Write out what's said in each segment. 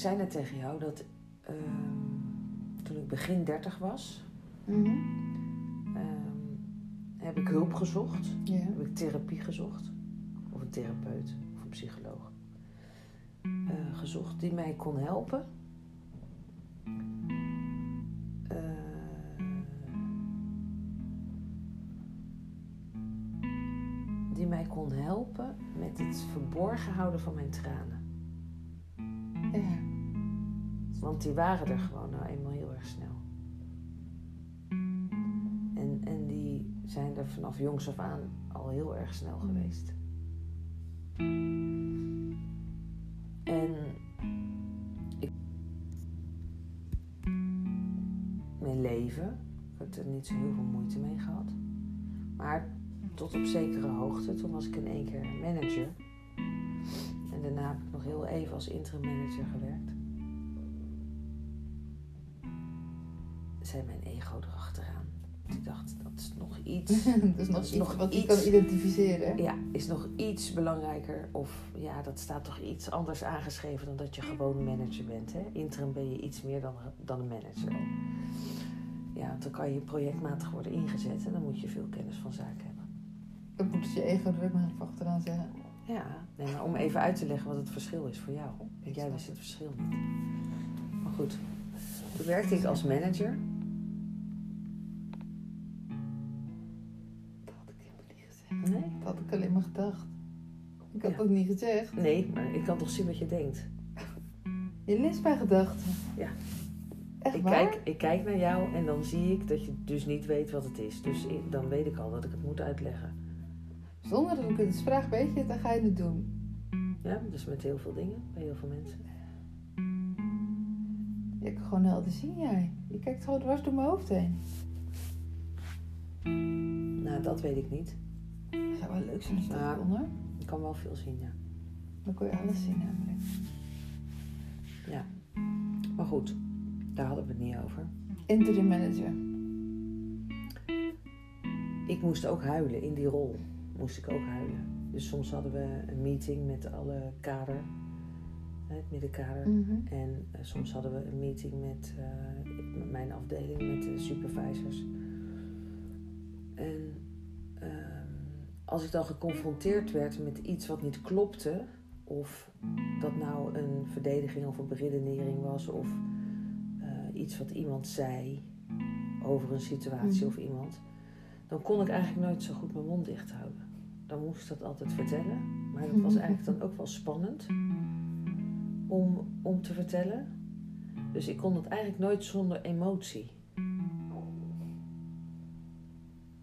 zei net tegen jou dat ehm, toen ik begin 30 was, Mhm. ehm, heb ik hulp gezocht. Heb ik therapie gezocht. Of een therapeut of een psycholoog. eh, gezocht die mij kon helpen. Eh, die mij kon helpen met het verborgen houden van mijn tranen. Want die waren er gewoon nou eenmaal heel erg snel. En, en die zijn er vanaf jongs af aan al heel erg snel geweest. En ik, mijn leven, ik heb er niet zo heel veel moeite mee gehad. Maar tot op zekere hoogte, toen was ik in één keer manager. En daarna heb ik nog heel even als interim manager gewerkt. Zei mijn ego erachteraan. Ik dacht, dat is nog iets. dat is nog iets nog wat je iets. kan identificeren. Ja, is nog iets belangrijker. Of ja, dat staat toch iets anders aangeschreven dan dat je gewoon manager bent. Hè? Interim ben je iets meer dan, dan een manager. Ja, want dan kan je projectmatig worden ingezet en dan moet je veel kennis van zaken hebben. Dan moet je ego er even achteraan zeggen. Ja, nee, maar om even uit te leggen wat het verschil is voor jou. Jij wist het verschil niet. Maar goed, toen werkte ik als manager. Had ik alleen maar gedacht. Ik had Ja. dat niet gezegd. Nee, maar ik kan toch zien wat je denkt. Je leest mijn gedachten. Ja. Echt Ik waar? kijk, ik kijk naar jou en dan zie ik dat je dus niet weet wat het is. Dus ik- dan weet ik al dat ik het moet uitleggen. Zonder dat ik het eens vraag, weet je het, dan ga je het doen. Ja, dus met heel veel dingen, bij heel veel mensen. Je kan gewoon helder zien, jij. Je kijkt gewoon dwars door mijn hoofd heen. Nou, dat weet ik niet. Dat zou wel leuk zijn als je dat Ja. hoor. Ik kan wel veel zien, ja. Dan kon je alles zien, namelijk. Maar goed, daar hadden we het niet over. Interim manager. Ik moest ook huilen in die rol. Moest ik ook huilen. Dus soms hadden we een meeting met alle kader, het middenkader. Mhm. En eh, soms hadden we een meeting met, eh, met mijn afdeling, met de supervisors. En ehm, als ik dan geconfronteerd werd met iets wat niet klopte, of dat nou een verdediging of een beredenering was, of eh, iets wat iemand zei over een situatie Mhm. of iemand, dan kon ik eigenlijk nooit zo goed mijn mond dicht houden. Dan moest ik dat altijd vertellen, maar dat was Mhm. eigenlijk dan ook wel spannend om, om te vertellen. Dus ik kon het eigenlijk nooit zonder emotie.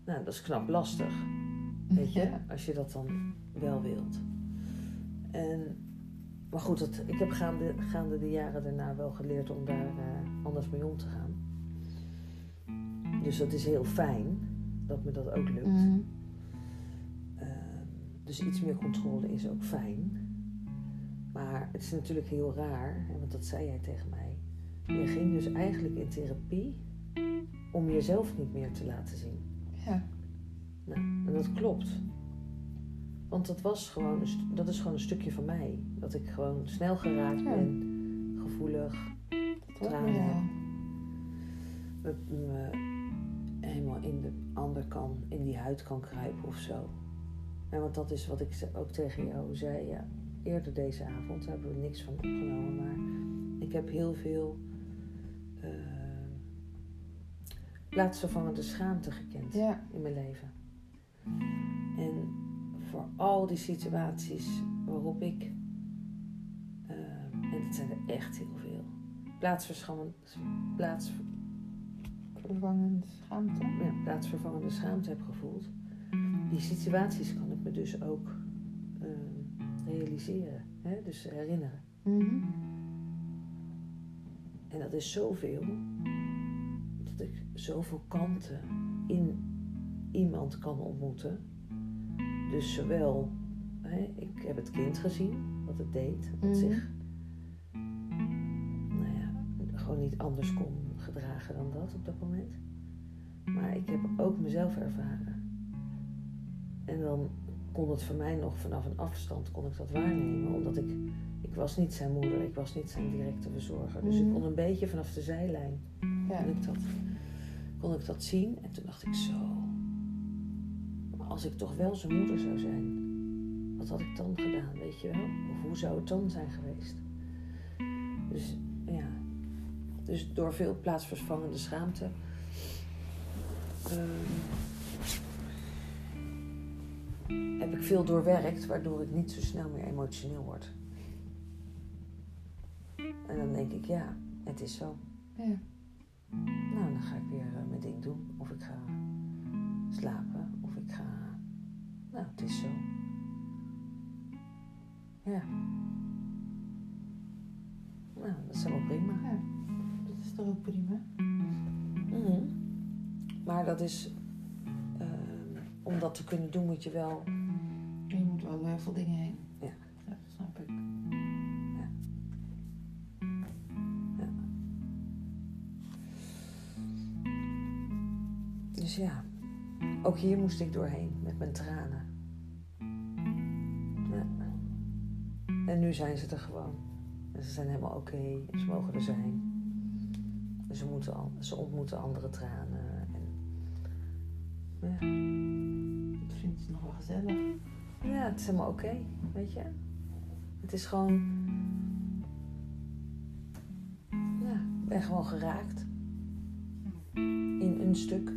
Nou, dat is knap lastig, weet je, als je dat dan wel wilt. En, maar goed, dat, ik heb gaande, gaande de jaren daarna wel geleerd om daar eh, anders mee om te gaan. Dus dat is heel fijn dat me dat ook lukt. Mhm. Ehm, dus iets meer controle is ook fijn. Maar het is natuurlijk heel raar, want dat zei jij tegen mij. Je ging dus eigenlijk in therapie om jezelf niet meer te laten zien. Ja. Nou, en dat klopt. Want dat, was gewoon een dat is gewoon een stukje van mij. Dat ik gewoon snel geraakt Ja. ben, gevoelig, Tranen. jou. me, me helemaal in de ander kan, in die huid kan kruipen of zo. En want dat is wat ik ook tegen jou zei ja, eerder deze avond. Daar hebben we niks van opgenomen, maar ik heb heel veel eh, plaatsvervangende schaamte gekend Ja. in mijn leven. En voor al die situaties waarop ik, eh, en het zijn er echt heel veel, plaatsvervangende, plaats, schaamte. ja, plaatsvervangende schaamte heb gevoeld. Die situaties kan ik me dus ook eh, realiseren, hè? dus herinneren. Mhm. En dat is zoveel, dat ik zoveel kanten in iemand kan ontmoeten. Dus zowel, hè, ik heb het kind gezien, wat het deed, wat Mhm. zich nou ja, gewoon niet anders kon gedragen dan dat op dat moment. Maar ik heb ook mezelf ervaren. En dan kon het voor mij nog vanaf een afstand kon ik dat waarnemen. Omdat ik, ik was niet zijn moeder, ik was niet zijn directe verzorger. Dus ik Mhm. kon een beetje vanaf de zijlijn Ja. kon ik dat, kon ik dat zien. En toen dacht ik zo, als ik toch wel zijn moeder zou zijn, wat had ik dan gedaan, weet je wel? Of hoe zou het dan zijn geweest? Dus ja, dus door veel plaatsvervangende schaamte. ehm, heb ik veel doorwerkt, waardoor ik niet zo snel meer emotioneel word. En dan denk ik, ja, het is zo. Ja. Nou, dan ga ik weer eh, mijn ding doen. Of ik ga slapen. Nou, het is zo. Ja. Nou, dat is helemaal prima. ja. Dat is toch ook prima? Mhm. Maar dat is. ehm, om dat te kunnen doen, moet je wel. Je moet wel heel veel dingen heen. Ja. Dat snap ik. Dus ja. Ook hier moest ik doorheen met mijn tranen. Ja. En nu zijn ze er gewoon. En ze zijn helemaal oké. ze mogen er zijn. Ze, moeten al, ze ontmoeten andere tranen. En, ja. Dat vindt ze nog wel gezellig. ja, het is helemaal oké. weet je. Het is gewoon... Ja, ik ben gewoon geraakt. In een stuk.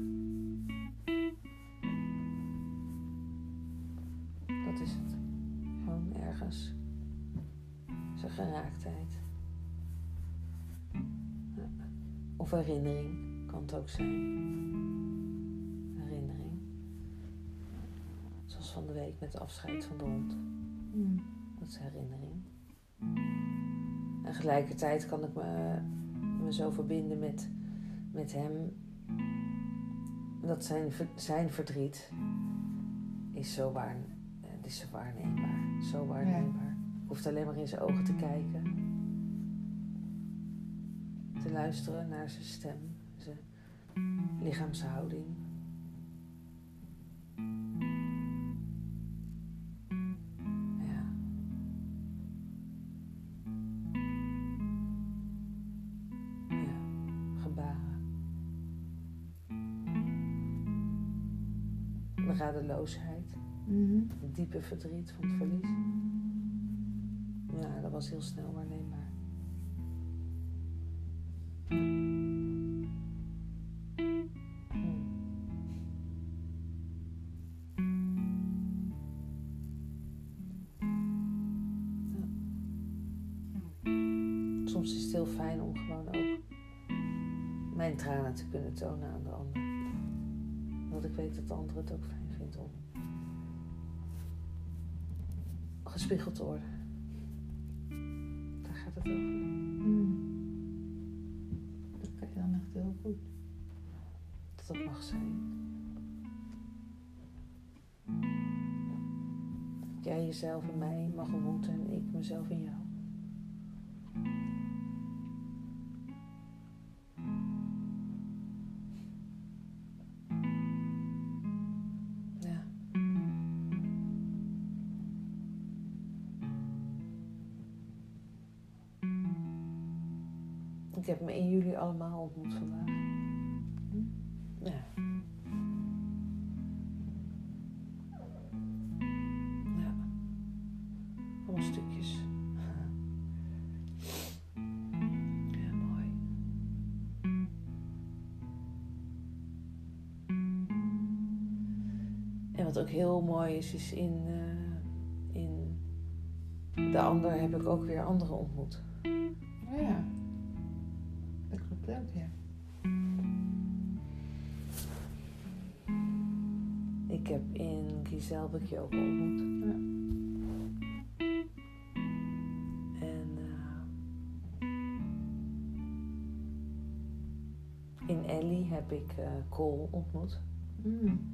Of herinnering kan het ook zijn. Herinnering. Zoals van de week met het afscheid van de hond. Hmm. Dat is herinnering. En tegelijkertijd kan ik me, me zo verbinden met, met hem. Dat zijn, zijn verdriet is zo, waar, het is zo waarneembaar. Zo waarneembaar. Ik hoef alleen maar in zijn ogen te kijken. Te luisteren naar zijn stem. Zijn lichaamshouding. Ja. Ja, gebaren. De radeloosheid. Mhm. Het diepe verdriet van het verlies. Ja, dat was heel snel waarneembaar. Daar gaat het over. Dat kan je dan echt heel goed. Dat dat mag zijn. Jij jezelf in mij mag ontmoeten en ik mezelf in jou. Heb me in jullie allemaal ontmoet vandaag. Ja. Ja. Allemaal stukjes. Ja, mooi. En wat ook heel mooi is, is in, eh, in de ander heb ik ook weer anderen ontmoet. In Giselle Bukje ook ontmoet. Ja. En eh, in Ellie heb ik eh Cole ontmoet. Hmm.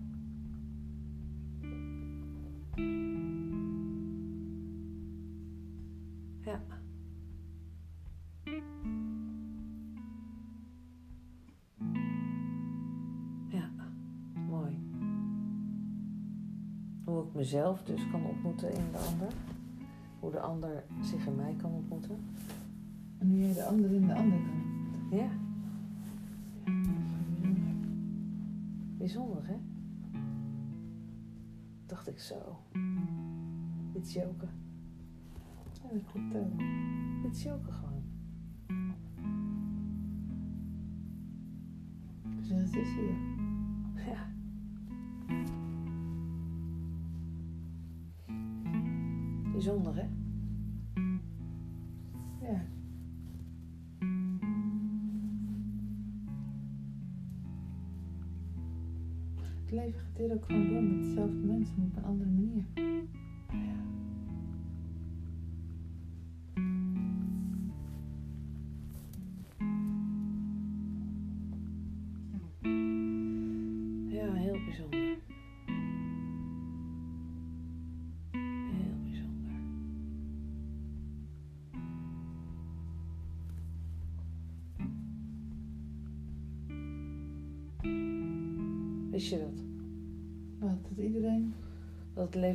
Mezelf dus kan ontmoeten in de ander. Hoe de ander zich in mij kan ontmoeten. En nu jij de ander in de ander kan. Ja, dat is bijzonder. hè? Dacht ik zo. Dit joken. Ja, dat klopt ook. Dit joken gewoon. Dus het is hier. Ja. Bijzonder hè? Ja. Het leven gaat hier ook gewoon door met dezelfde mensen, maar op een andere manier.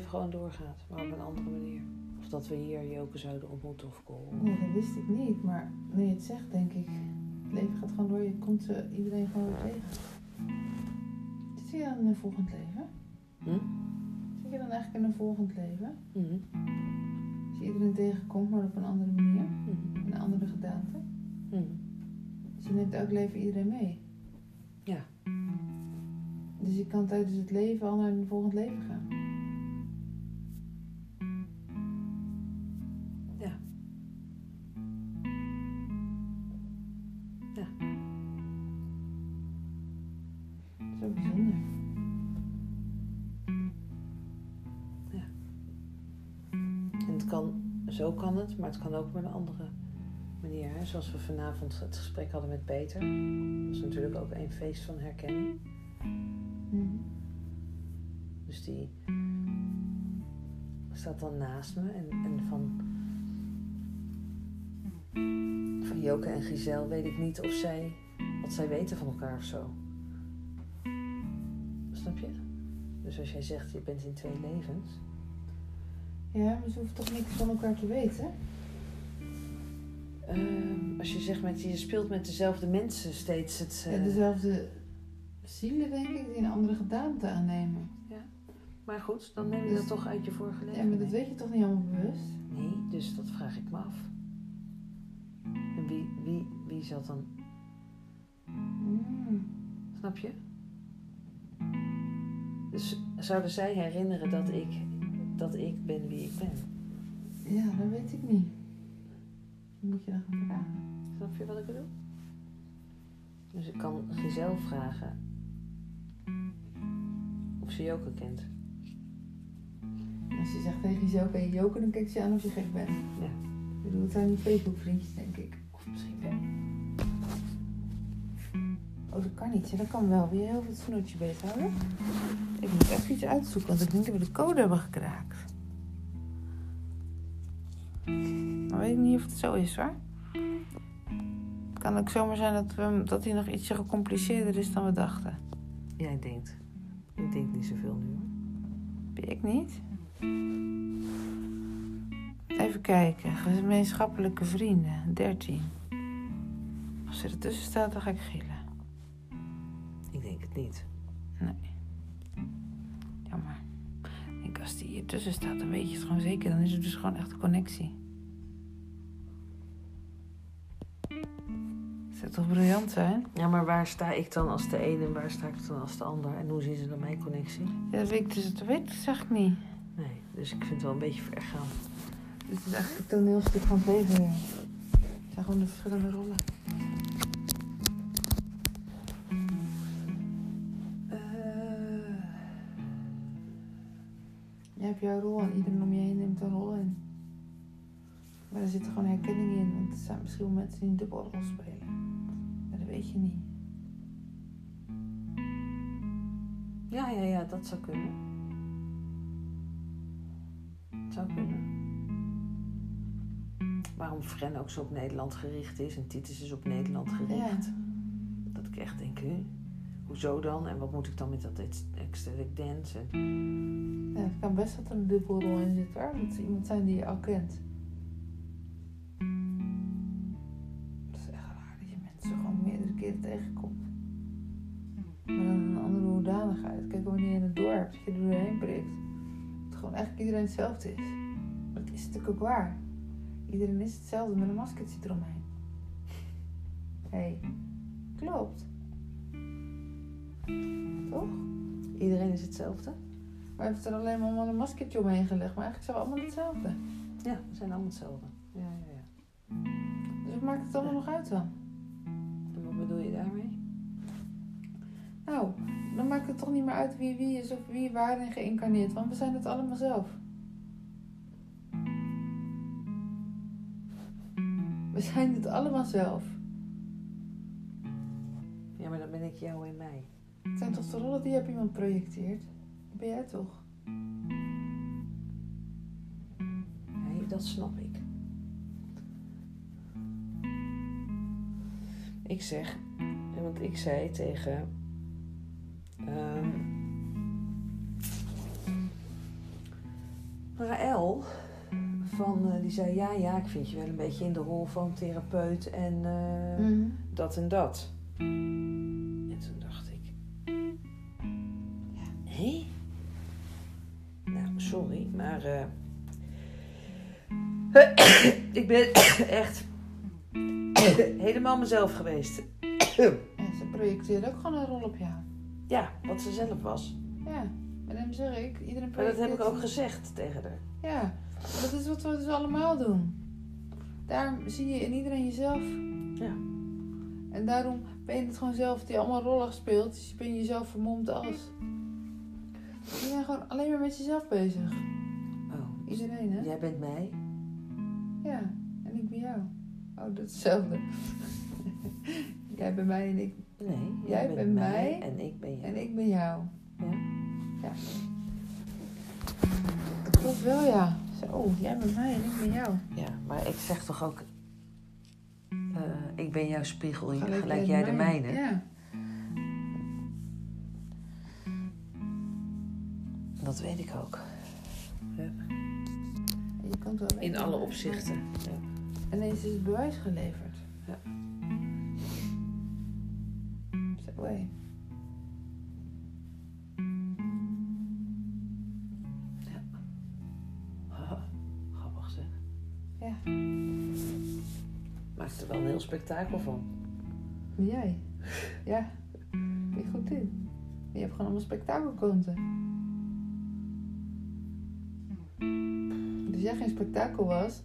Leven gewoon doorgaat, maar op een andere manier. Of dat we hier Joke zouden ontmoeten of Cole. Nee, dat wist ik niet, maar nu je het zegt, denk ik... Het leven gaat gewoon door, je komt iedereen gewoon weer tegen. Zit je dan in een volgend leven? Hm? Zit je dan eigenlijk in een volgend leven? Mhm. Als je iedereen tegenkomt, maar op een andere manier? In een andere gedaante? Mhm. Dus je neemt elk leven iedereen mee? Ja. Dus je kan tijdens het leven al naar een volgend leven gaan? Kan het, maar het kan ook op een andere manier. Hè? Zoals we vanavond het gesprek hadden met Peter. Dat is natuurlijk ook een feest van herkenning. Mhm. Dus die staat dan naast me. En, en van, van Joke en Giselle weet ik niet of zij, wat zij weten van elkaar of zo. Snap je? Dus als jij zegt, je bent in twee levens. Ja, maar ze hoeven toch niks van elkaar te weten? Ehm, als je zegt, met, je speelt met dezelfde mensen steeds het... Ja, dezelfde zielen, denk ik, die een andere gedaante aannemen. Maar goed, dan neem je dat toch uit je vorige leven Ja, maar dat weet je toch niet allemaal bewust? Nee, dus dat vraag ik me af. En wie, wie, wie zat dan... Mm. Snap je? Dus zouden zij herinneren dat ik, dat ik ben wie ik ben? Ja, dat weet ik niet. Dat moet je dan gaan vragen. Snap je wat ik bedoel? Dus ik kan Giselle vragen of ze Joke kent. Als je zegt tegen jezelf, ben je joker, dan kijkt ze aan of je gek bent. Ja. Ik bedoel, het zijn niet Facebook vriendjes, denk ik. Of misschien wel. Oh, dat kan niet. Ja, dat kan wel. Wil je heel veel snoertje beet houden? Ik moet even iets uitzoeken, want ik denk dat we de code hebben gekraakt. Weet ik niet of het zo is, hoor. Het kan ook zomaar zijn dat, we, dat hij nog ietsje gecompliceerder is dan we dachten. Jij denkt. Ik denk niet zoveel nu hoor. Ben ik niet? Even kijken. Gemeenschappelijke vrienden. 13. Als er ertussen staat, dan ga ik gillen. Ik denk het niet. Nee. Jammer. Ik denk, als die hier tussen staat, dan weet je het gewoon zeker. Dan is er dus gewoon echt een connectie. Zou toch briljant zijn? Ja, maar waar sta ik dan als de een en waar sta ik dan als de ander? En hoe zien ze dan mijn connectie? Ja, dat weet ik dus. Dat weet ik zeg ik niet. Nee, dus ik vind het wel een beetje ver gaan. Dit is eigenlijk het toneelstuk van het leven. Het zijn gewoon de verschillende rollen. Eh, Jij hebt jouw rol iedereen om Maar er zit gewoon herkenning in, want er zijn misschien wel mensen die een dubbele rol spelen. Maar dat weet je niet. ja, ja, ja, dat zou kunnen. Zou kunnen. Waarom Fren ook zo op Nederland gericht is en Titus is op Nederland gericht. Dat ik echt denk, hè, hoezo dan? En wat moet ik dan met dat ex- ecstatic dance? En, Ja, het kan best dat er een dubbelrol in zit hoor. Moet iemand zijn die je al kent. Dat je er doorheen prikt. Dat gewoon eigenlijk iedereen hetzelfde is. Maar dat is natuurlijk ook waar. Iedereen is hetzelfde met een maskertje eromheen. Hé, hey, klopt. Toch? Iedereen is hetzelfde? Maar heeft er alleen maar allemaal een maskertje omheen gelegd. Maar eigenlijk zijn we allemaal hetzelfde. Ja, we zijn allemaal hetzelfde. Ja, ja, ja. Dus wat maakt het allemaal nog uit dan? En wat bedoel je daarmee? Nou, dan maakt het toch niet meer uit wie wie is of wie waarin geïncarneerd. Want we zijn het allemaal zelf. We zijn het allemaal zelf. Ja, maar dan ben ik jou in mij. Het zijn toch de rollen die je op iemand projecteert? Dat ben jij toch? Nee, dat snap ik. Ik zeg, en want ik zei tegen. Ehm Raël, van, eh, die zei: Ja, ja, ik vind je wel een beetje in de rol van therapeut en eh, Mhm. dat en dat. En toen dacht ik: Hé? Nou, sorry, maar. eh, ik ben echt helemaal mezelf geweest. En ze projecteert ook gewoon een rol op jou. Ja, wat ze zelf was. Ja, en dan zeg ik, iedereen Maar dat heb ik ook gezegd tegen haar. Ja, dat is wat we dus allemaal doen. Daarom zie je in iedereen jezelf. Ja. En daarom ben je het gewoon zelf die allemaal rollen speelt. Dus je bent jezelf vermomd als. Je bent gewoon alleen maar met jezelf bezig. Oh, Iedereen, hè? jij bent mij. Ja, en ik ben jou. Oh, dat is hetzelfde. Jij bent mij en ik, Nee, Jij bent mij en ik ben jij. en ik ben jou. Ja. Ja. Dat klopt wel, ja. Zo, jij bent mij en ik ben jou. Ja, maar ik zeg toch ook... eh, ik ben jouw spiegel, gelijk, Gelijk jij de mijne. Ja. Dat weet ik ook. Je kan het wel In alle opzichten. Ja. Ineens is het bewijs geleverd. Ja. Hé. Haha, Grappig zeg. Ja. Maakt er wel een heel spektakel van. Jij? Ja. Je goed in? Je hebt gewoon allemaal spektakelkonten. Dus jij geen spektakel was,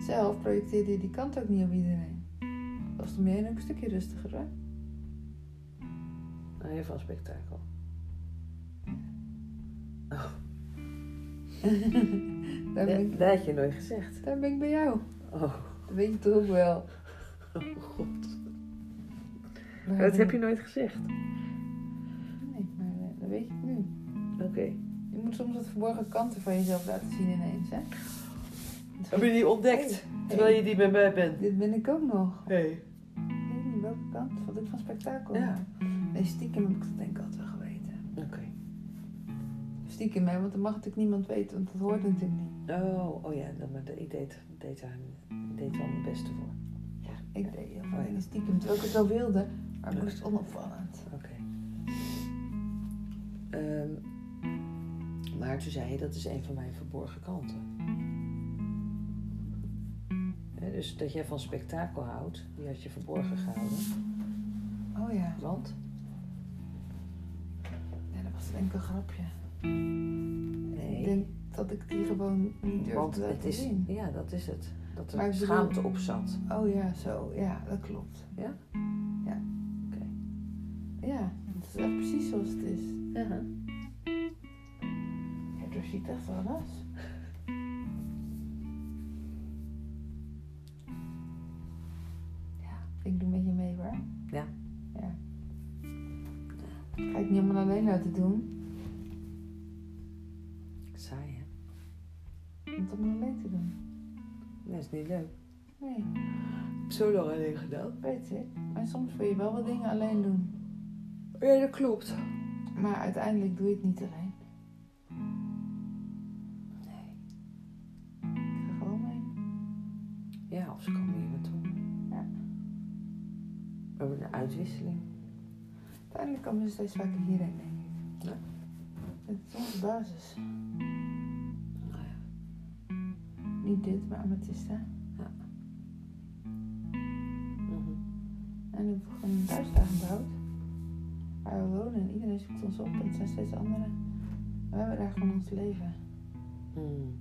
zelf projecteerde je die kant ook niet op iedereen. Was het om je heen ook een stukje rustiger hoor. Nou, heel veel spektakel. Oh, Daar ben, dat, ik, dat had je nooit gezegd. daar ben ik bij jou. Oh, Dat weet je toch ook wel. oh god. Maar- Dat heb je nooit gezegd. Nee, maar eh, dat weet je nu. Oké. Je moet soms wat verborgen kanten van jezelf laten zien ineens, hè? Heb je die ontdekt? Hey, Terwijl je die bij mij bent. Dit ben ik ook nog. Hey. Ik weet niet welke kant, wat ik van spektakel Ja. Nee, stiekem heb ik dat denk ik altijd wel geweten. Oké. Stiekem, hè, want dat mag natuurlijk niemand weten, want dat hoort natuurlijk niet. Oh, oh ja, dan, maar ik deed, deed daar deed wel mijn beste voor. Ik deed heel Oh, veel ja. dingen stiekem, terwijl ik het wel wilde, maar Ja. moest onopvallend. Oké. Ehm, maar toen zei je, dat is een van mijn verborgen kanten. Dus dat jij van spektakel houdt, die had je verborgen gehouden. Oh ja, Want? Dat was denk ik een grapje. Nee. Ik denk dat ik die gewoon niet durfde Want te het is, zien. ja, dat is het. Dat Maar er bedoel- schaamte op zat. Oh ja, zo, ja, dat klopt. Ja? Ja. Oké. Ja, dat is echt precies zoals het is. Ja. Je doorziet echt alles. doen. Saai, hè? Om het alleen te doen. Dat is niet leuk. Nee. Ik heb zo lang alleen gedaan. Weet ik. Maar soms wil je wel wat dingen alleen doen. Oh ja, dat klopt. Maar uiteindelijk doe je het niet alleen. Nee. Ik ga mee. Ja, als ik kan hier naartoe. Ja. We hebben een uitwisseling. Uiteindelijk komen ze steeds vaker hierheen mee. Ja. Het is onze basis. Nou ja. Niet dit, maar amethysta. Mhm. En we hebben gewoon een daar gebouwd. Waar we wonen en iedereen zoekt ons op en het zijn steeds anderen. En we hebben daar gewoon ons leven. Hmm.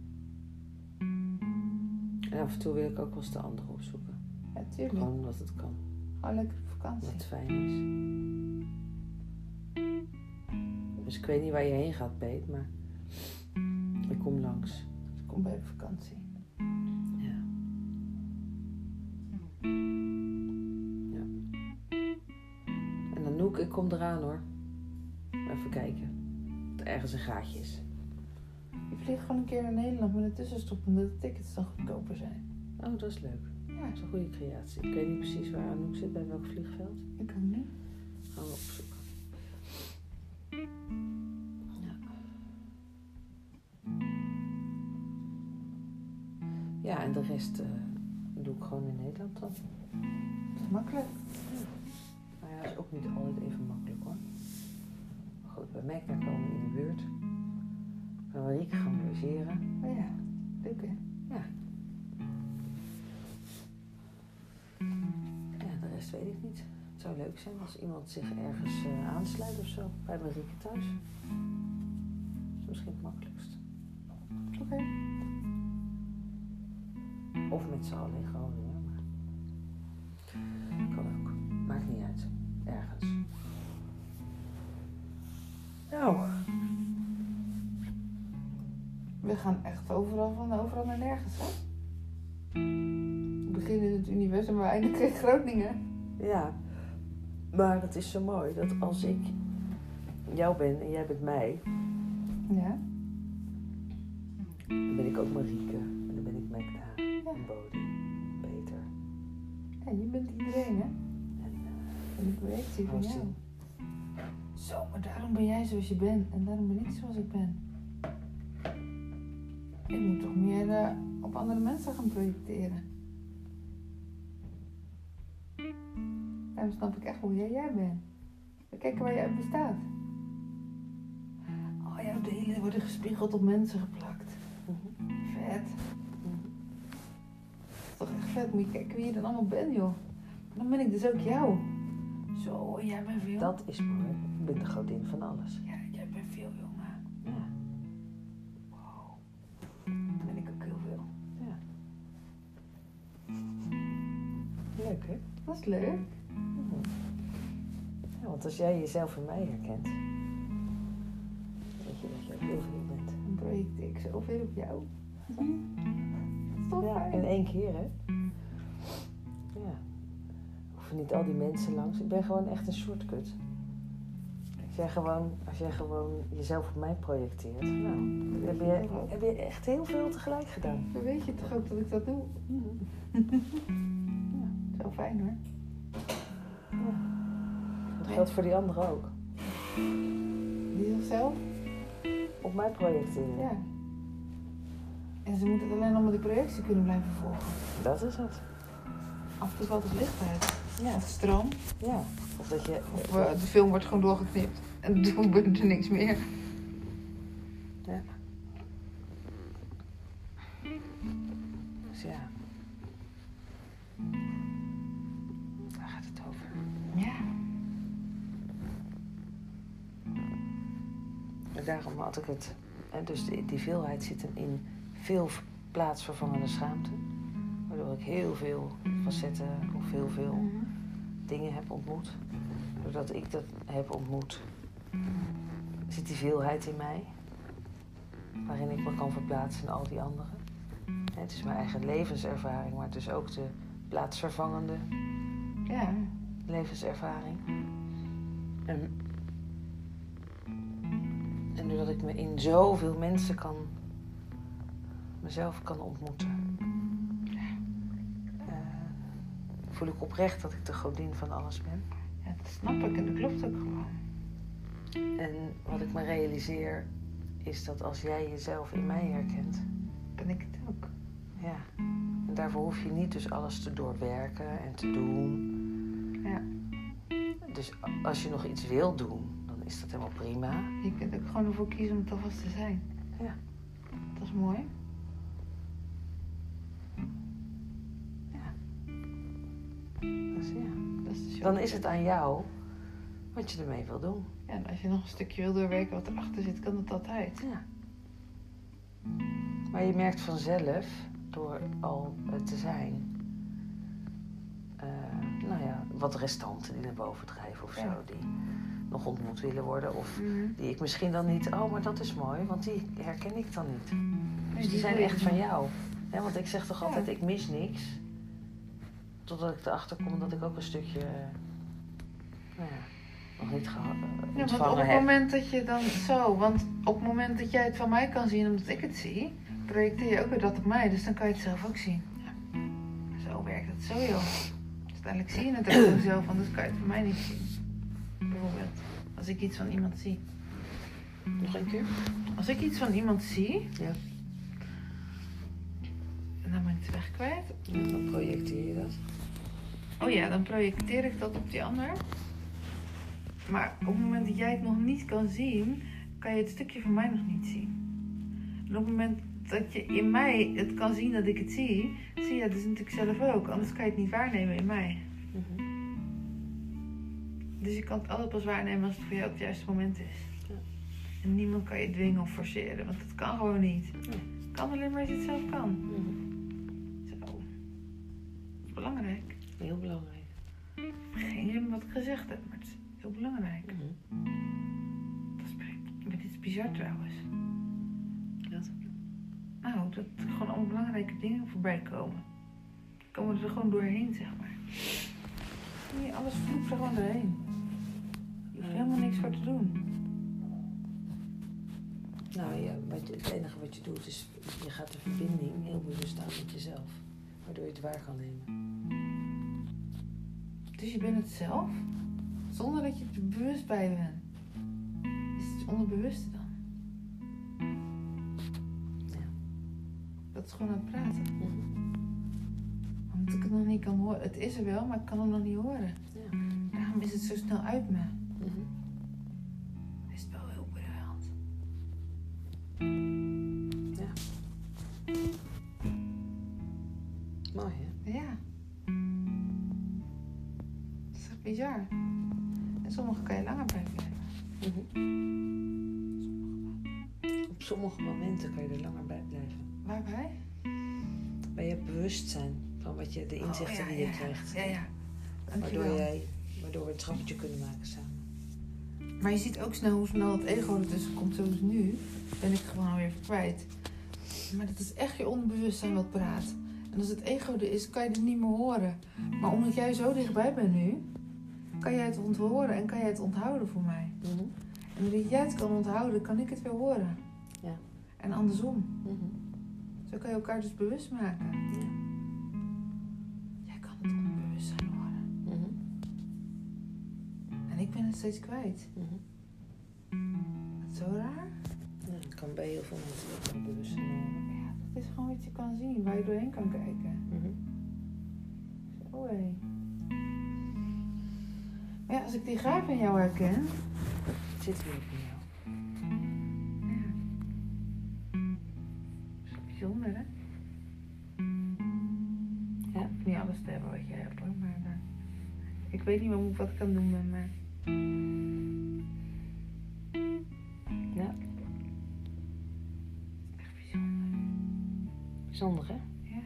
En af en toe wil ik ook wel eens de andere opzoeken. Ja, tuurlijk. Gewoon omdat het kan. Gewoon lekker op vakantie. Wat fijn is. Dus ik weet niet waar je heen gaat, Peet, maar ik kom langs. Kom bij de vakantie. Ja. ja. En Anouk, ik kom eraan hoor. Even kijken. Of er ergens een gaatje is. Je vliegt gewoon een keer naar Nederland met een tussenstop omdat de tickets dan goedkoper zijn. Oh, dat is leuk. Ja, Dat is een goede creatie. Ik weet niet precies waar Anouk zit, bij welk vliegveld. ik ook niet. Gaan we opzoeken. Rest eh, doe ik gewoon in Nederland dan. Dat is makkelijk. Maar ja, dat is ook niet altijd even makkelijk hoor. Maar goed, bij Mekka komen we in de buurt. Bij Marieke gaan we logeren. Oh ja, leuk hè? Ja, de rest weet ik niet. Het zou leuk zijn als iemand zich ergens eh, aansluit of zo. Bij Marieke thuis. Dat is misschien het makkelijkst. Oké. Of met z'n allen in Groningen. Maar... Kan ook. Maakt niet uit. Ergens. Nou, We gaan echt overal van overal naar nergens hè? We beginnen in het universum, maar eindigen in Groningen. ja. Maar het is zo mooi dat als ik jou ben en jij bent mij, Ja. dan ben ik ook Marieke. Bodie. Peter. ja, je bent iedereen hè? En eh, En de projectie van jou. Zo, maar daarom ben jij zoals je bent en daarom ben ik zoals ik ben. Ik moet toch meer eh, op andere mensen gaan projecteren. Daarom snap ik echt hoe jij, jij bent. We kijken waar je uit bestaat. Oh, jouw delen worden gespiegeld op mensen geplakt. mhm. Vet. Mhm. Toch echt vet. Moet je kijken wie je dan allemaal bent, joh. Dan ben ik dus ook jou. Zo, jij bent veel. Dat is mooi. Ik ben de godin van alles. Ja, jij bent veel, jongen. Ja. Wow. Dan ben ik ook heel veel. ja. Leuk hè? Dat is leuk. Mhm. Ja, want als jij jezelf in mij herkent, weet je dat je ook heel veel bent. Dan projecteer ik zoveel op jou. Is toch Ja, fijn? in één keer hè? Ja. Hoeven niet al die mensen langs. Ik ben gewoon echt een shortcut. Als jij gewoon, als jij gewoon jezelf op mij projecteert, nou, Dat heb je, heb je echt heel veel tegelijk gedaan. Dan weet je toch ook dat ik dat doe? Zo fijn hoor. Dat geldt voor die anderen ook. Die zichzelf? Op mij projecteren. Ja. En ze moeten het alleen nog met die projectie kunnen blijven volgen. Dat is het. Af en toe valt het licht uit. Ja. Of stroom. ja. Of dat je... Of eh, de film wordt gewoon doorgeknipt. En toen gebeurt er niks meer. Ja. Dus ja. Daar gaat het over. Ja. En daarom had ik het. En dus die, die veelheid zit hem in veel plaatsvervangende schaamte. Waardoor ik heel veel facetten of heel veel dingen heb ontmoet. Doordat ik dat heb ontmoet, zit die veelheid in mij. Waarin ik me kan verplaatsen in al die anderen. En Het is mijn eigen levenservaring, maar het is ook de plaatsvervangende Ja. levenservaring. En, en doordat ik me in zoveel mensen kan, mezelf kan ontmoeten, eh, voel ik oprecht dat ik de godin van alles ben. ja, dat snap ik en dat klopt ook gewoon. En wat ik me realiseer is dat als jij jezelf in mij herkent, Ben ik het ook. ja, en daarvoor hoef je niet dus alles te doorwerken en te doen. Ja. Dus als je nog iets wil doen, dan is dat helemaal prima. Je kunt ook gewoon ervoor kiezen om het alvast te zijn. Ja. Dat is mooi. Dus ja. Dat is Dan is het aan jou wat je ermee wil doen. Ja, en als je nog een stukje wil doorwerken wat erachter zit, kan dat altijd. Ja. Maar je merkt vanzelf, door al eh, te zijn, eh, nou ja, wat restanten die naar boven drijven of zo, Ja. die nog ontmoet willen worden. Of Mhm. die ik misschien dan niet, oh, maar dat is mooi, want die herken ik dan niet. Dus die zijn echt van jou. Want ik zeg toch altijd, ik mis niks. Totdat ik erachter kom dat ik ook een stukje, eh, nou ja, nog niet geha- eh, Ja, want op het heb. moment dat je dan zo, want op het moment dat jij het van mij kan zien omdat ik het zie, projecteer je ook weer dat op mij, dus dan kan je het zelf ook zien. Ja. Zo werkt het zo joh. Dus uiteindelijk zie je het ook van zelf, anders kan je het van mij niet zien. Bijvoorbeeld, als ik iets van iemand zie. Nog een keer? Als ik iets van iemand zie, Ja. en dan ben ik het weg kwijt. Dan projecteer je dat. Oh ja, dan projecteer ik dat op die ander. Maar op het moment dat jij het nog niet kan zien, kan je het stukje van mij nog niet zien. En op het moment dat je in mij het kan zien dat ik het zie, zie je het dus natuurlijk zelf ook. Anders kan je het niet waarnemen in mij. Mhm. Dus je kan het altijd pas waarnemen als het voor jou op het juiste moment is. Ja. En niemand kan je dwingen of forceren, want dat kan gewoon niet. Het kan alleen maar als je het zelf kan. Mhm. Zo. Dat is belangrijk. Heel belangrijk. Geen idee wat ik gezegd heb, maar het is heel belangrijk. Mhm. Dat is, maar dit is bizar trouwens. Wat? Nou, dat er gewoon allemaal belangrijke dingen voorbij komen. Komen er gewoon doorheen, zeg maar. Nee, alles vloept er gewoon doorheen. Je hoeft helemaal niks voor te doen. Nou ja, het enige wat je doet is, je gaat de verbinding heel bewust aan met jezelf. Waardoor je het waar kan nemen. Dus je bent het zelf, zonder dat je er bewust bij bent. Is het onderbewuste dan? Ja. Dat is gewoon aan het praten. Mhm. Omdat ik het nog niet kan horen. Het is er wel, maar ik kan hem nog niet horen. Ja. Daarom is het zo snel uit me. Wat je, de inzichten Oh, ja, die je krijgt. Ja, ja. Waardoor, jij, waardoor we het trappetje kunnen maken samen. Maar je ziet ook snel hoe snel het ego ertussen komt. Zoals nu ben ik gewoon alweer kwijt. Maar dat is echt je onderbewustzijn wat praat. En als het ego er is, kan je het niet meer horen. Maar omdat jij zo dichtbij bent nu, kan jij het onthoren en kan jij het onthouden voor mij. Mhm. En doordat jij het kan onthouden, kan ik het weer horen. Ja. En andersom. Mhm. Zo kan je elkaar dus bewust maken. Ja. Jij kan het onderbewustzijn horen. Mhm. En ik ben het steeds kwijt. Dat is zo raar. Ja, dat kan bij heel veel mensen ook wel bewustzijn horen. Ja, dat is gewoon wat je kan zien, waar je doorheen kan kijken. Mhm. Zo hé. Maar ja, als ik die gaaf in jou herken. Het zit weer in jou. Ja. Bijzonder, hè? Ja. Niet alles te hebben wat jij hebt, hoor. Maar eh, ik weet niet wat, ik- wat kan doen met me. Ja, Echt bijzonder. bijzonder hè? Ja.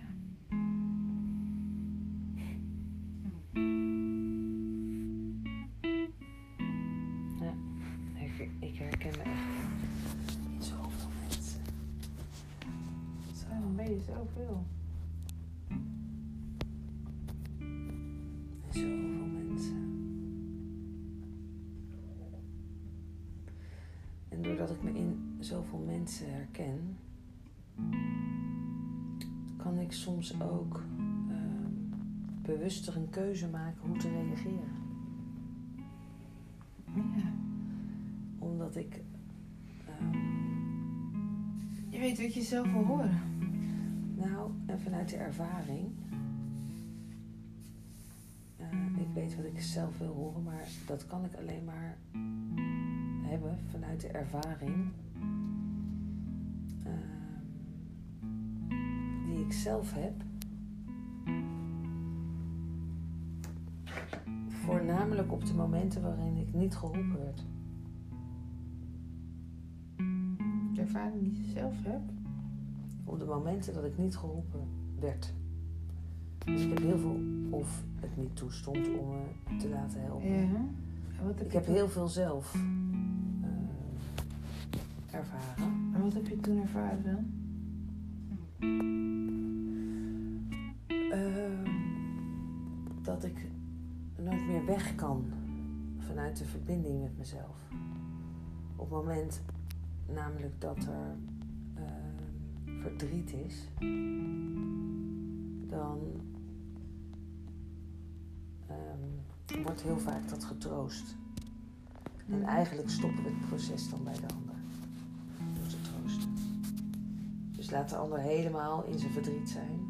Ik, ik herken me echt in zoveel mensen. Zo, dan ben je zoveel. Zoveel mensen. En doordat ik me in zoveel mensen herken, kan ik soms ook ehm, bewuster een keuze maken hoe te reageren. Ja. Omdat ik. ehm, Je weet wat je zelf wil horen. Nou, en vanuit de ervaring. Weet wat ik zelf wil horen, maar dat kan ik alleen maar hebben vanuit de ervaring. ehm, die ik zelf heb. Voornamelijk op de momenten waarin ik niet geholpen werd. De ervaring die je zelf hebt. Op de momenten dat ik niet geholpen werd. Dus ik heb heel veel, of het niet toestond om me te laten helpen. Ja. En wat heb Ik heb heel veel zelf eh, ervaren. En wat heb je toen ervaren dan? Eh, dat ik nooit meer weg kan vanuit de verbinding met mezelf. Op het moment namelijk dat er eh, verdriet is, dan wordt heel vaak dat getroost. En eigenlijk stoppen we het proces dan bij de ander. Door te troosten. Dus laat de ander helemaal in zijn verdriet zijn.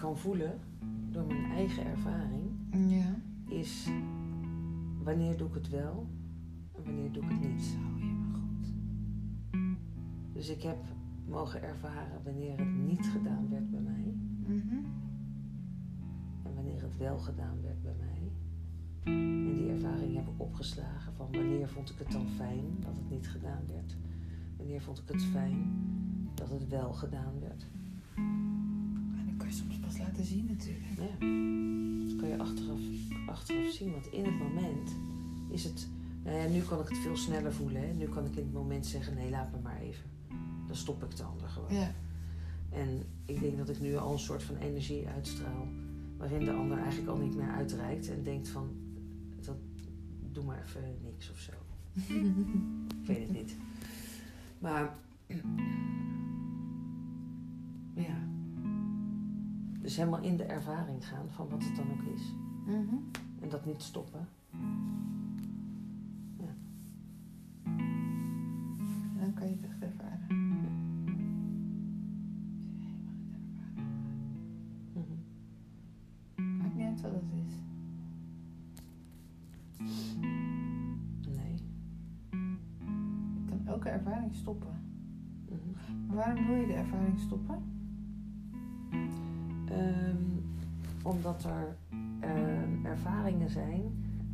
Kan voelen door mijn eigen ervaring Ja. is wanneer doe ik het wel en wanneer doe ik het niet. Zo, ja, maar goed. Dus ik heb mogen ervaren wanneer het niet gedaan werd bij mij Mhm. en wanneer het wel gedaan werd bij mij. En die ervaring heb ik opgeslagen van wanneer vond ik het dan fijn dat het niet gedaan werd. Wanneer vond ik het fijn dat het wel gedaan werd. Je soms pas laten zien natuurlijk. Ja, dat kan je achteraf, achteraf zien. Want in het moment is het... Nou ja, nu kan ik het veel sneller voelen. Hè? Nu kan ik in het moment zeggen, nee, laat me maar even. Dan stop ik de ander gewoon. Ja. En ik denk dat ik nu al een soort van energie uitstraal. Waarin de ander eigenlijk al niet meer uitreikt. En denkt van, dat, doe maar even niks of zo. Ik weet het niet. Maar... Dus helemaal in de ervaring gaan van wat het dan ook is. Mhm. En dat niet stoppen. En dan kan je het echt ervaren. Als je helemaal in de ervaring Mhm. gaat. Maakt niet uit wat het is. Nee. Je kan elke ervaring stoppen. Mhm. Maar waarom wil je de ervaring stoppen? Omdat er ehm, ervaringen zijn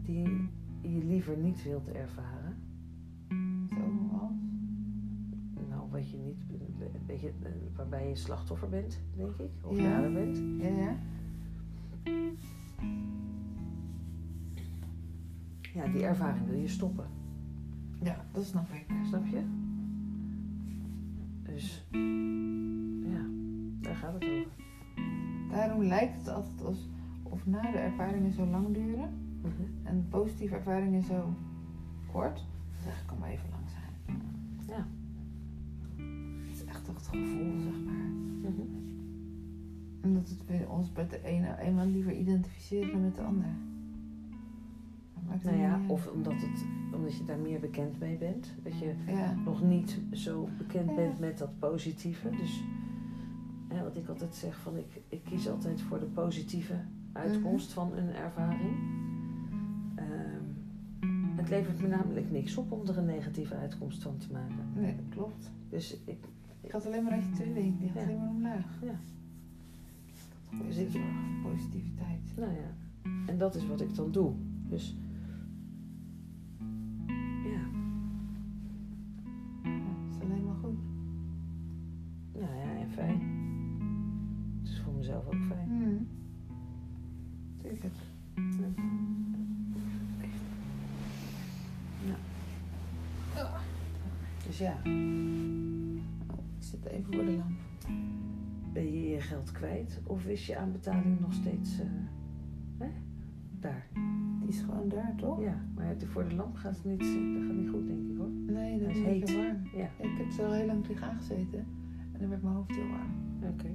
die je liever niet wilt ervaren. Zoals? Nou, wat je niet, weet je, eh, waarbij je slachtoffer bent, denk ik, of Ja. dader bent. Ja, ja. Ja, die ervaring wil je stoppen, Ja, dat snap ik. snap je? Dus, ja, daar gaat het over. Daarom lijkt het altijd alsof na de ervaringen zo lang duren Mhm. en positieve ervaringen zo kort. Dat het eigenlijk kan maar even lang zijn. Ja. Het is echt toch het gevoel, zeg maar. Mhm. En dat het we ons bij de ene eenmaal liever identificeren dan met de ander. Nou ja, of omdat, het, omdat je daar meer bekend mee bent. Dat je Ja, nog niet zo bekend Ja. bent met dat positieve. Dus hè, wat ik altijd zeg, van ik, ik kies altijd voor de positieve uitkomst van een ervaring. Ehm, het levert me namelijk niks op om er een negatieve uitkomst van te maken. nee, dat klopt. Dus ik, Ik had alleen maar uit je tweeling, die gaat Ja. alleen maar omlaag. Ja. Dat Dus is ik- positiviteit. nou ja, en dat is wat ik dan doe. Dus ja, Ja, dat is alleen maar goed. nou ja, en fijn. Het is voor mezelf ook fijn. Hmm. Zeker. Dus ja, ik zit even voor de lamp. ben je je geld kwijt of is je aanbetaling nog steeds eh, hè? daar? Die is gewoon daar, toch? Ja, maar voor de lamp gaat het niet, dat gaat niet goed, denk ik hoor. Nee, dat is heet. warm. Ja, Ik heb er al heel lang tegen aangezeten. En dan werd mijn hoofd heel warm. oké.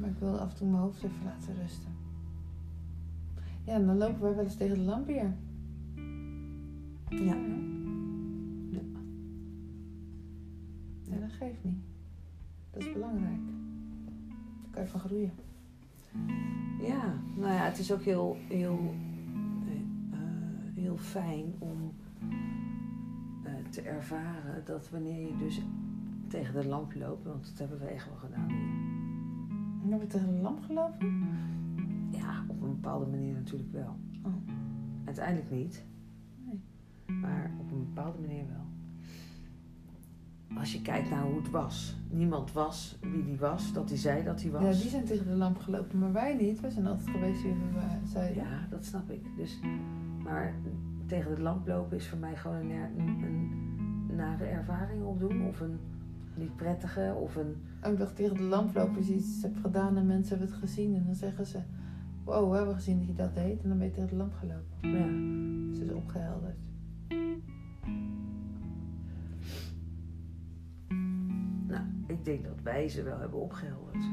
Maar ik wil af en toe mijn hoofd even laten rusten. Ja, en dan lopen wij wel eens tegen de lamp hier. Ja. Ja. Ja, dat geeft niet. Dat is belangrijk. Daar kan je van groeien. Ja, nou ja, het is ook heel, heel, eh, heel fijn om eh, te ervaren dat wanneer je dus tegen de lamp loopt, want dat hebben we echt wel gedaan hier. En heb je tegen de lamp gelopen? Een bepaalde manier natuurlijk wel. Oh. Uiteindelijk niet, Nee. maar op een bepaalde manier wel. Als je kijkt naar hoe het was. Niemand was wie die was, dat hij zei dat hij was. Ja, die zijn tegen de lamp gelopen, maar wij niet. Wij zijn altijd geweest wie we zeiden. Ja, dat snap ik. Dus, maar tegen de lamp lopen is voor mij gewoon een, een, een nare ervaring opdoen. Of een niet prettige. Of een... Oh, ik dacht tegen de lamp lopen je iets hebt gedaan en mensen hebben het gezien. En dan zeggen ze, wow, we hebben gezien dat je dat deed. En dan ben je tegen de lamp gelopen. Ja. Dus het is opgehelderd. Nou, ik denk dat wij ze wel hebben opgehelderd.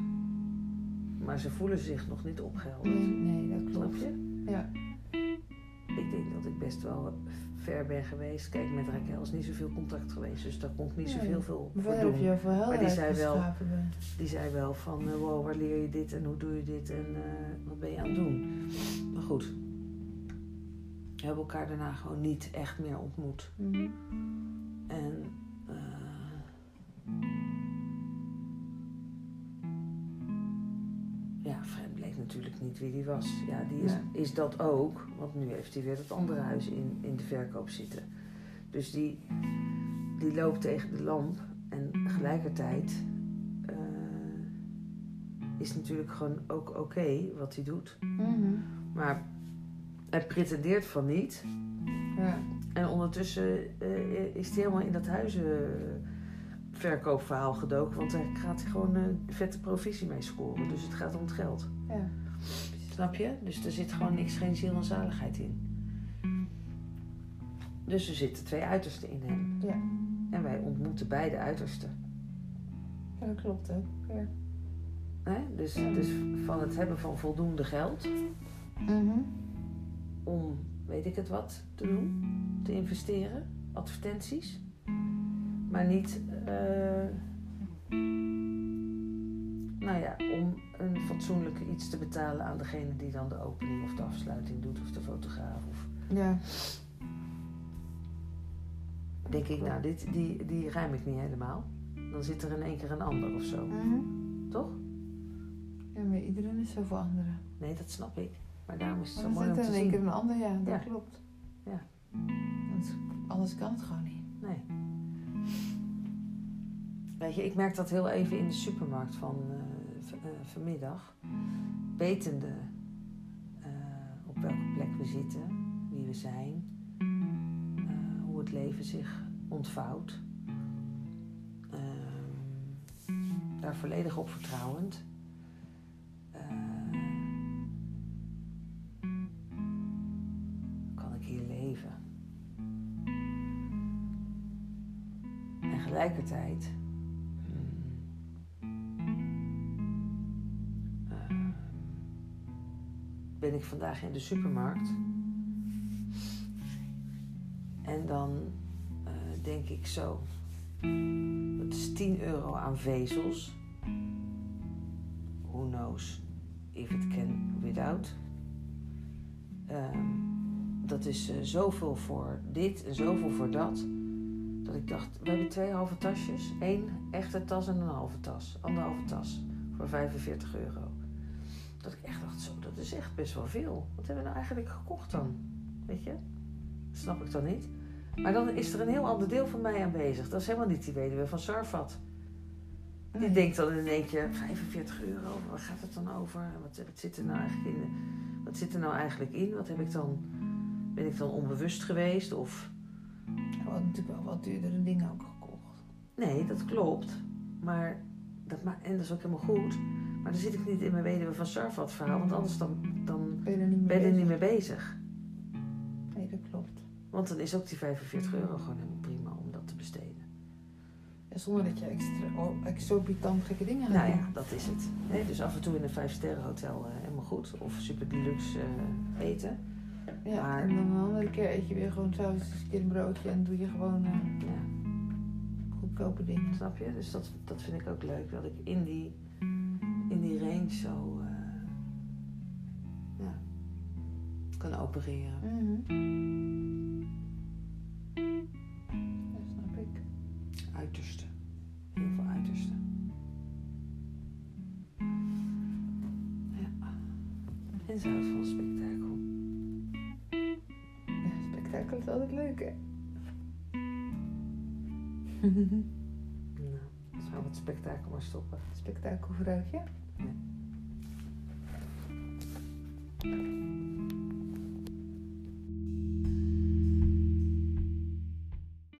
Maar ze voelen zich nog niet opgehelderd. Nee, nee, dat Snap klopt. je? Ja. Ik denk dat ik best wel ver ben geweest. Kijk, met Raquel is niet zoveel contact geweest. Dus daar kon ik niet Nee. zoveel veel Maar voor doen. je voor helderheid zei wel-. Die zei wel van, eh, wow, waar leer je dit en hoe doe je dit en eh, wat ben je aan het doen? Maar goed, we hebben elkaar daarna gewoon niet echt meer ontmoet. Mhm. En eh, ja, natuurlijk niet wie die was. Ja, die is, is dat ook, want nu heeft hij weer dat andere huis in, in de verkoop zitten. Dus die, die loopt tegen de lamp en tegelijkertijd eh, is natuurlijk gewoon ook oké wat hij doet. Mhm. Maar hij pretendeert van niet. Ja. En ondertussen eh, is hij helemaal in dat huizenverkoopverhaal gedoken. Want daar gaat hij gewoon een vette provisie mee scoren. Dus het gaat om het geld. Ja. Snap je? Dus er zit gewoon niks, geen ziel en zaligheid in. Dus er zitten twee uitersten in hem. Ja. En wij ontmoeten beide uitersten. Ja, dat klopt ook. Ja. Hè? Dus, dus van het hebben van voldoende geld Mhm. om, weet ik het wat, te doen, te investeren, advertenties. Maar niet, eh, nou ja, om een fatsoenlijke iets te betalen aan degene die dan de opening of de afsluiting doet, of de fotograaf. Of, Ja. denk ik, nou, dit, die, die ruim ik niet helemaal. Dan zit er in één keer een ander of zo, Mhm. toch? Ja, maar iedereen is zo voor anderen. Nee, dat snap ik. Maar daarom is het zo dan mooi om zit te er in één zien. keer een ander, ja, dat Ja. klopt. Ja. Want anders kan het gewoon niet. Nee. Ik merk dat heel even in de supermarkt van eh, eh, vanmiddag. Wetende eh, op welke plek we zitten, wie we zijn, hoe het leven zich ontvouwt. Ehm, daar volledig op vertrouwend. Vandaag in de supermarkt. En dan eh, denk ik zo. Het is 10 euro aan vezels. Who knows if it can without. Ehm, dat is eh, zoveel voor dit en zoveel voor dat. Dat ik dacht, we hebben twee halve tasjes. Eén echte tas en een halve tas. Anderhalve tas. Voor 45 euro. Dat ik echt dacht, zo, dat is echt best wel veel. Wat hebben we nou eigenlijk gekocht dan? Weet je? Dat snap ik dan niet. Maar dan is er een heel ander deel van mij aanwezig. Dat is helemaal niet die weduwe van Sarfat. Die Nee. denkt dan in één keer 45 euro, waar gaat het dan over? Wat, wat zit er nou eigenlijk in? Wat zit er nou eigenlijk in? Wat heb ik dan? Ben ik dan onbewust geweest? Of We hadden natuurlijk wel wat duurdere dingen ook gekocht. nee, dat klopt. Maar dat en dat is ook helemaal goed. Maar dan zit ik niet in mijn weduwe van Sarfat verhaal, want anders dan, dan Ben je er niet mee ben je er bezig? bezig. zeker, klopt. Want dan is ook die 45 euro gewoon helemaal prima om dat te besteden. Ja, zonder dat je extra, oh, exorbitant gekke dingen gaat Nou ja, dat is het. Nee, dus af en toe in een 5-sterren hotel eh, helemaal goed. Of super deluxe eh, eten. Ja, Maar- en dan een andere keer eet je weer gewoon s'avonds eens een keer een broodje en doe je gewoon eh, Ja, goedkope dingen. snap je? Dus dat, dat vind ik ook leuk. Dat ik in die, in die range zo eh, ja, kan opereren. Dat snap ik. Uiterste. Heel veel uiterste. Ja. En ze houdt van spektakel. Ja, spektakel is altijd leuk, hè? Nou, gaan we het spektakel maar stoppen. Spektakelvrouwtje. Ja. ね